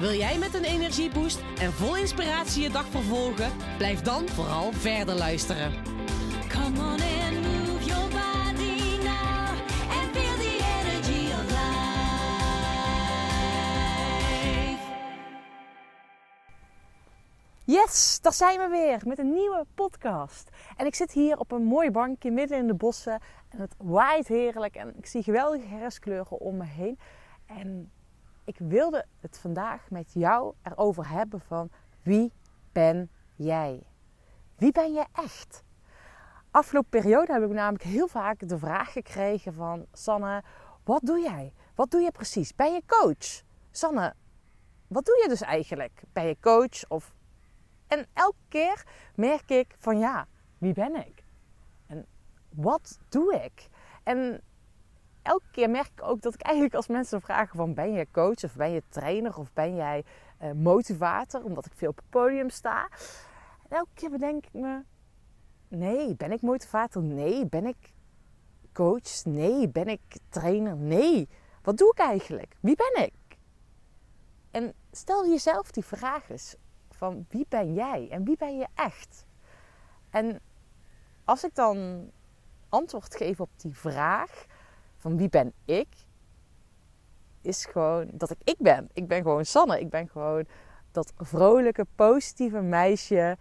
Wil jij met een energieboost en vol inspiratie je dag vervolgen? Blijf dan vooral verder luisteren. Come on and move your body now and feel the energy of life. Yes, daar zijn we weer met een nieuwe podcast. En ik zit hier op een mooi bankje midden in de bossen. En het waait heerlijk en ik zie geweldige herfstkleuren om me heen. En ik wilde het vandaag met jou erover hebben van wie ben jij? Wie ben je echt? Afgelopen periode heb ik namelijk heel vaak de vraag gekregen van... Sanne, wat doe jij? Wat doe je precies? Ben je coach? Sanne, wat doe je dus eigenlijk? Ben je coach? Of... En elke keer merk ik van ja, wie ben ik? En wat doe ik? En elke keer merk ik ook dat ik eigenlijk als mensen vragen van... ben je coach of ben je trainer of ben jij eh, motivator? Omdat ik veel op het podium sta. En elke keer bedenk ik me... nee, ben ik motivator? Nee, ben ik coach? Nee, ben ik trainer? Nee. Wat doe ik eigenlijk? Wie ben ik? En stel jezelf die vraag eens van wie ben jij en wie ben je echt? En als ik dan antwoord geef op die vraag van wie ben ik, is gewoon dat ik ik ben. Ik ben gewoon Sanne. Ik ben gewoon dat vrolijke, positieve meisje.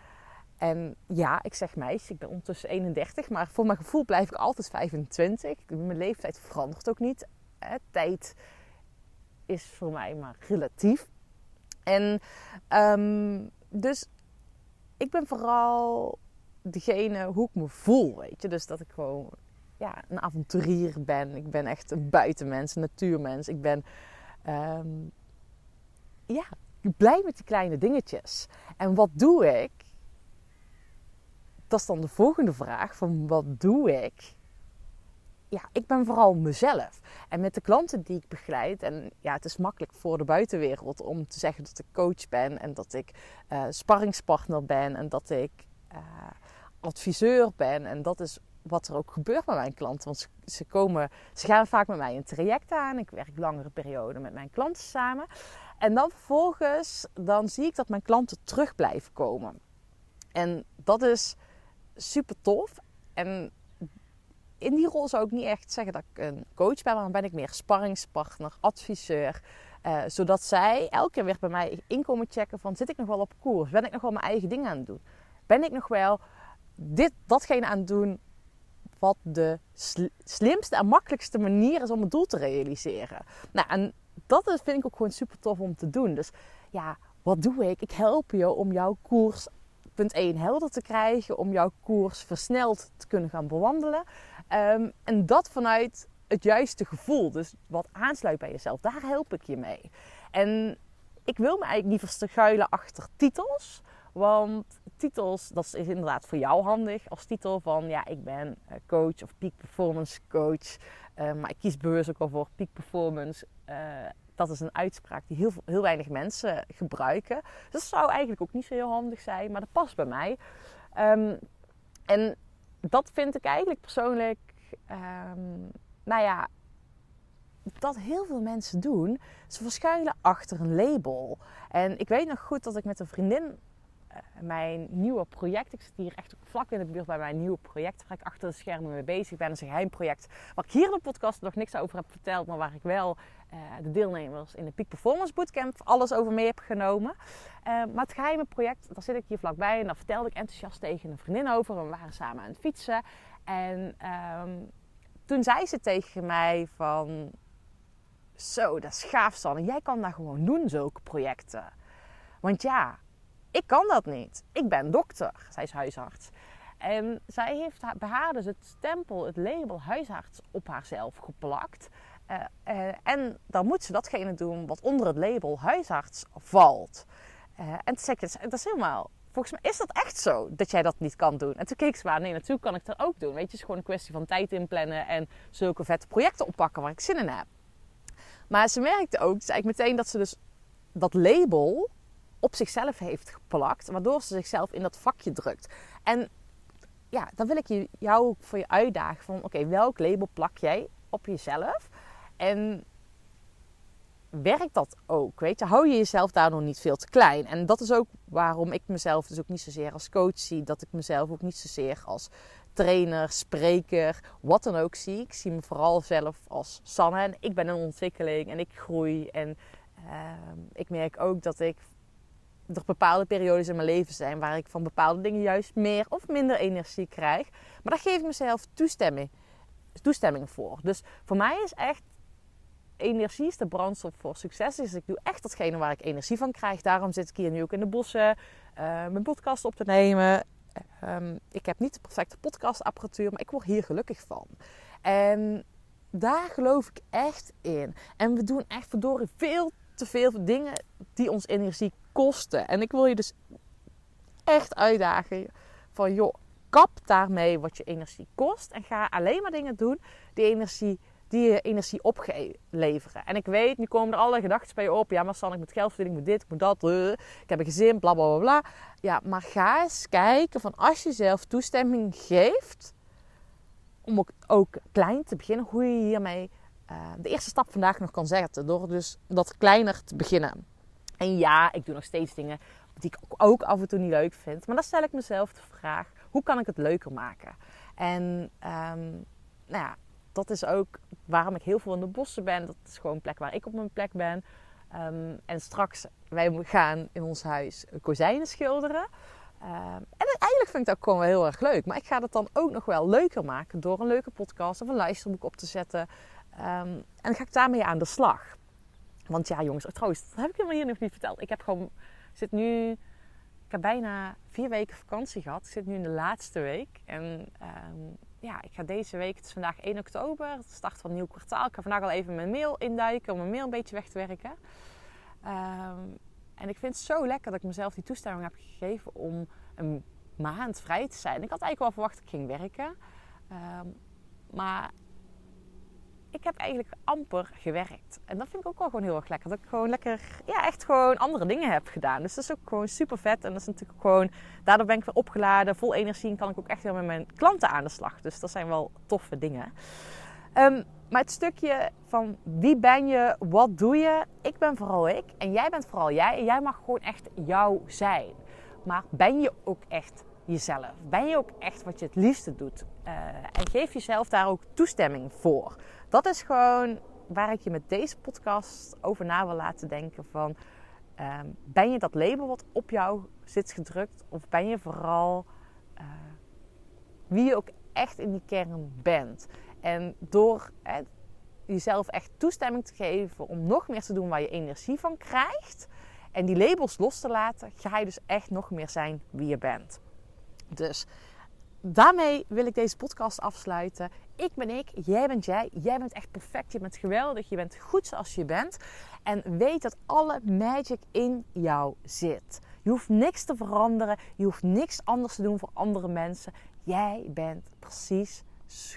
En ja, ik zeg meisje, ik ben ondertussen 31, maar voor mijn gevoel blijf ik altijd 25. Mijn leeftijd verandert ook niet. Hè. Tijd is voor mij maar relatief. En ehm, dus ik ben vooral degene hoe ik me voel, weet je. Dus dat ik gewoon ja, een avonturier ben. Ik ben echt een buitenmens, een natuurmens. Ik ben ehm, ja, blij met die kleine dingetjes. En wat doe ik? Dat is dan de volgende vraag van wat doe ik? Ja, ik ben vooral mezelf. En met de klanten die ik begeleid, en ja, het is makkelijk voor de buitenwereld om te zeggen dat ik coach ben en dat ik uh, sparringspartner ben en dat ik uh, adviseur ben. En dat is wat er ook gebeurt met mijn klanten. Want ze, komen, ze gaan vaak met mij een traject aan. Ik werk langere perioden met mijn klanten samen. En dan vervolgens, dan zie ik dat mijn klanten terug blijven komen. En dat is super tof. En in die rol zou ik niet echt zeggen dat ik een coach ben, maar dan ben ik meer sparringspartner, adviseur. Uh, zodat zij elke keer weer bij mij inkomen checken van zit ik nog wel op koers? Ben ik nog wel mijn eigen dingen aan het doen? Ben ik nog wel dit, datgene aan doen wat de slimste en makkelijkste manier is om het doel te realiseren. Nou, en dat vind ik ook gewoon super tof om te doen. Dus ja, wat doe ik? Ik help je om jouw koers, punt 1, helder te krijgen. Om jouw koers versneld te kunnen gaan bewandelen. Um, en dat vanuit het juiste gevoel. Dus wat aansluit bij jezelf. Daar help ik je mee. En ik wil me eigenlijk niet verschuilen achter titels. Want titels, dat is inderdaad voor jou handig als titel van ja, ik ben eh, coach of peak performance coach. Uh, maar ik kies bewust ook al voor peak performance. Uh, dat is een uitspraak die heel, heel weinig mensen gebruiken. Dus dat zou eigenlijk ook niet zo heel handig zijn, maar dat past bij mij. Um, en dat vind ik eigenlijk persoonlijk, um, nou ja, dat heel veel mensen doen. Ze verschuilen achter een label. En ik weet nog goed dat ik met een vriendin eh, mijn nieuwe project. Ik zit hier echt vlak in de buurt bij mijn nieuwe project. Waar ik achter de schermen mee bezig ben. Een geheim project. Waar ik hier in de podcast nog niks over heb verteld. Maar waar ik wel uh, de deelnemers in de Peak Performance Bootcamp alles over mee heb genomen. Uh, maar het geheime project, daar zit ik hier vlakbij. En daar vertelde ik enthousiast tegen een vriendin over. We waren samen aan het fietsen. En um, toen zei ze tegen mij van... Zo, dat is gaaf Sanne. Jij kan dat gewoon doen, zulke projecten. Want ja, ik kan dat niet. Ik ben dokter. Zij is huisarts. En zij heeft bij haar dus het stempel, het label huisarts op haarzelf geplakt. Uh, uh, en dan moet ze datgene doen wat onder het label huisarts valt. Uh, en je, dat is helemaal volgens mij is dat echt zo dat jij dat niet kan doen. En toen keek ze maar, nee, natuurlijk kan ik dat ook doen. Weet je, het is gewoon een kwestie van tijd inplannen en zulke vette projecten oppakken waar ik zin in heb. Maar ze merkte ook, zei ik meteen, dat ze dus dat label op zichzelf heeft geplakt, waardoor ze zichzelf in dat vakje drukt. En ja, dan wil ik jou voor je uitdagen van, oké, welk label plak jij op jezelf? En werkt dat ook? Weet je, hou je jezelf daardoor niet veel te klein? En dat is ook waarom ik mezelf dus ook niet zozeer als coach zie. Dat ik mezelf ook niet zozeer als trainer, spreker, wat dan ook zie. Ik zie me vooral zelf als Sanne. En ik ben in ontwikkeling en ik groei. En ehm, ik merk ook dat ik er bepaalde periodes in mijn leven zijn waar ik van bepaalde dingen juist meer of minder energie krijg. Maar daar geef ik mezelf toestemming, toestemming voor. Dus voor mij is echt energie is de brandstof voor succes. Dus ik doe echt datgene waar ik energie van krijg. Daarom zit ik hier nu ook in de bossen eh, mijn podcast op te nemen. Ehm, ik heb niet de perfecte podcastapparatuur, maar ik word hier gelukkig van. En daar geloof ik echt in. En we doen echt verdorie veel te veel dingen die ons energie kosten. En ik wil je dus echt uitdagen van joh, kap daarmee wat je energie kost. En ga alleen maar dingen doen die energie die je energie opleveren. En ik weet, nu komen er alle gedachten bij je op. Ja, maar San, ik moet geld verdienen, ik moet dit, ik moet dat. uh, ik heb een gezin, bla bla bla. Ja, maar ga eens kijken van als je zelf toestemming geeft... om ook, ook klein te beginnen, hoe je hiermee eh, de eerste stap vandaag nog kan zetten. Door dus dat kleiner te beginnen. En ja, ik doe nog steeds dingen die ik ook af en toe niet leuk vind. Maar dan stel ik mezelf de vraag, hoe kan ik het leuker maken? En ehm, nou ja, dat is ook waarom ik heel veel in de bossen ben. Dat is gewoon een plek waar ik op mijn plek ben. Ehm, en straks, wij gaan in ons huis kozijnen schilderen. Ehm, en eigenlijk vind ik dat gewoon wel heel erg leuk. Maar ik ga dat dan ook nog wel leuker maken door een leuke podcast of een luisterboek op te zetten. En dan ga ik daarmee aan de slag. Want ja, jongens, oh, trouwens, dat heb ik helemaal hier nog niet verteld. Ik heb gewoon, zit nu, ik heb bijna vier weken vakantie gehad. Ik zit nu in de laatste week. En ja, ik ga deze week, het is vandaag 1 oktober, het start van nieuw kwartaal. Ik ga vandaag al even mijn mail induiken om mijn mail een beetje weg te werken. Ehm, en ik vind het zo lekker dat ik mezelf die toestemming heb gegeven om een maand vrij te zijn. Ik had eigenlijk wel verwacht dat ik ging werken. Ehm, maar ik heb eigenlijk amper gewerkt. En dat vind ik ook wel gewoon heel erg lekker. Dat ik gewoon lekker, ja, echt gewoon andere dingen heb gedaan. Dus dat is ook gewoon super vet. En dat is natuurlijk gewoon, daardoor ben ik weer opgeladen, vol energie. En kan ik ook echt weer met mijn klanten aan de slag. Dus dat zijn wel toffe dingen. Ehm, maar het stukje van wie ben je, wat doe je? Ik ben vooral ik en jij bent vooral jij. En jij mag gewoon echt jou zijn. Maar ben je ook echt jezelf? Ben je ook echt wat je het liefste doet? Uh, en geef jezelf daar ook toestemming voor. Dat is gewoon waar ik je met deze podcast over na wil laten denken van... Um, ben je dat label wat op jou zit gedrukt? Of ben je vooral uh, wie je ook echt in die kern bent? En door eh, jezelf echt toestemming te geven om nog meer te doen waar je energie van krijgt... en die labels los te laten, ga je dus echt nog meer zijn wie je bent. Dus daarmee wil ik deze podcast afsluiten. Ik ben ik, jij bent jij. Jij bent echt perfect, je bent geweldig, je bent goed zoals je bent. En weet dat alle magic in jou zit. Je hoeft niks te veranderen, je hoeft niks anders te doen voor andere mensen. Jij bent precies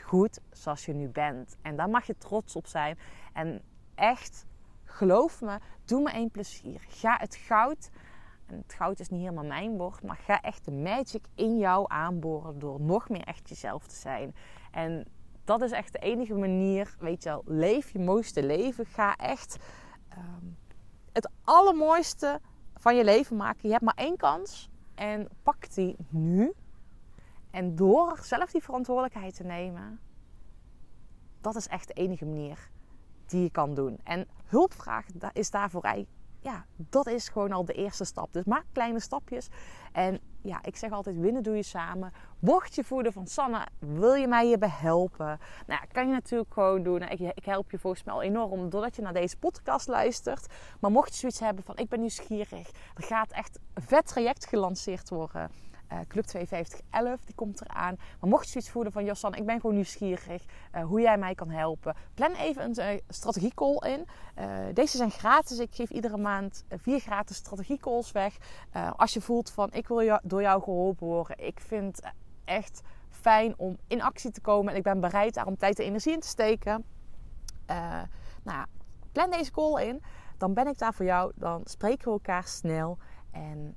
goed zoals je nu bent. En daar mag je trots op zijn. En echt, geloof me, doe me één plezier. Ga het goud het goud is niet helemaal mijn woord, maar ga echt de magic in jou aanboren door nog meer echt jezelf te zijn. En dat is echt de enige manier, weet je wel, leef je mooiste leven. Ga echt um, het allermooiste van je leven maken. Je hebt maar één kans en pak die nu. En door zelf die verantwoordelijkheid te nemen, dat is echt de enige manier die je kan doen. En hulpvraag is daarvoor ja, dat is gewoon al de eerste stap. Dus maak kleine stapjes. En ja, ik zeg altijd: winnen doe je samen. Mocht je voelen van Sanne, wil je mij hierbij helpen? Nou, kan je natuurlijk gewoon doen. Ik, ik help je volgens mij al enorm doordat je naar deze podcast luistert. Maar mocht je zoiets hebben van: ik ben nieuwsgierig, er gaat echt een vet traject gelanceerd worden. Eh, Club 5211, die komt eraan. Maar mocht je zoiets voelen van... Jossan, ik ben gewoon nieuwsgierig eh, hoe jij mij kan helpen. Plan even een uh, strategiecall in. Eh, deze zijn gratis. Ik geef iedere maand eh, vier gratis strategiecalls weg. Eh, als je voelt van, ik wil jou, door jou geholpen worden. Ik vind echt fijn om in actie te komen. En ik ben bereid daar om tijd en energie in te steken. Nou, plan deze call in. Dan ben ik daar voor jou. Dan spreken we elkaar snel. En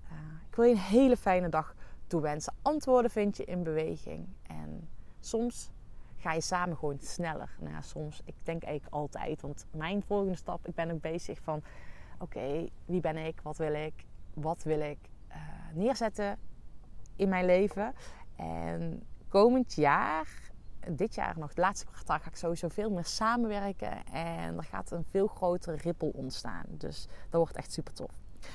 ik wil je een hele fijne dag toewensen. Antwoorden vind je in beweging. En soms ga je samen gewoon sneller. Nou soms. Ik denk eigenlijk altijd. Want mijn volgende stap, ik ben ook bezig van... Oké, wie ben ik? Wat wil ik? Wat wil ik uh, neerzetten in mijn leven? En komend jaar dit jaar nog, het laatste kwartaal, ga ik sowieso veel meer samenwerken. En er gaat een veel grotere rippel ontstaan. Dus dat wordt echt super tof.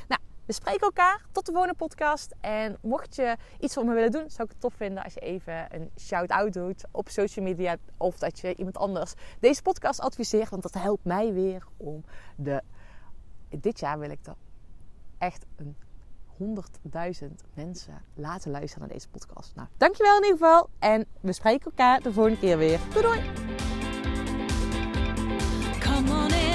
Nou, we spreken elkaar. Tot de volgende podcast. En mocht je iets voor me willen doen, zou ik het tof vinden als je even een shout-out doet op social media. Of dat je iemand anders deze podcast adviseert. Want dat helpt mij weer om de... Dit jaar wil ik er echt een 100.000 mensen laten luisteren naar deze podcast. Nou, dankjewel in ieder geval. En we spreken elkaar de volgende keer weer. Doei doei! Come on.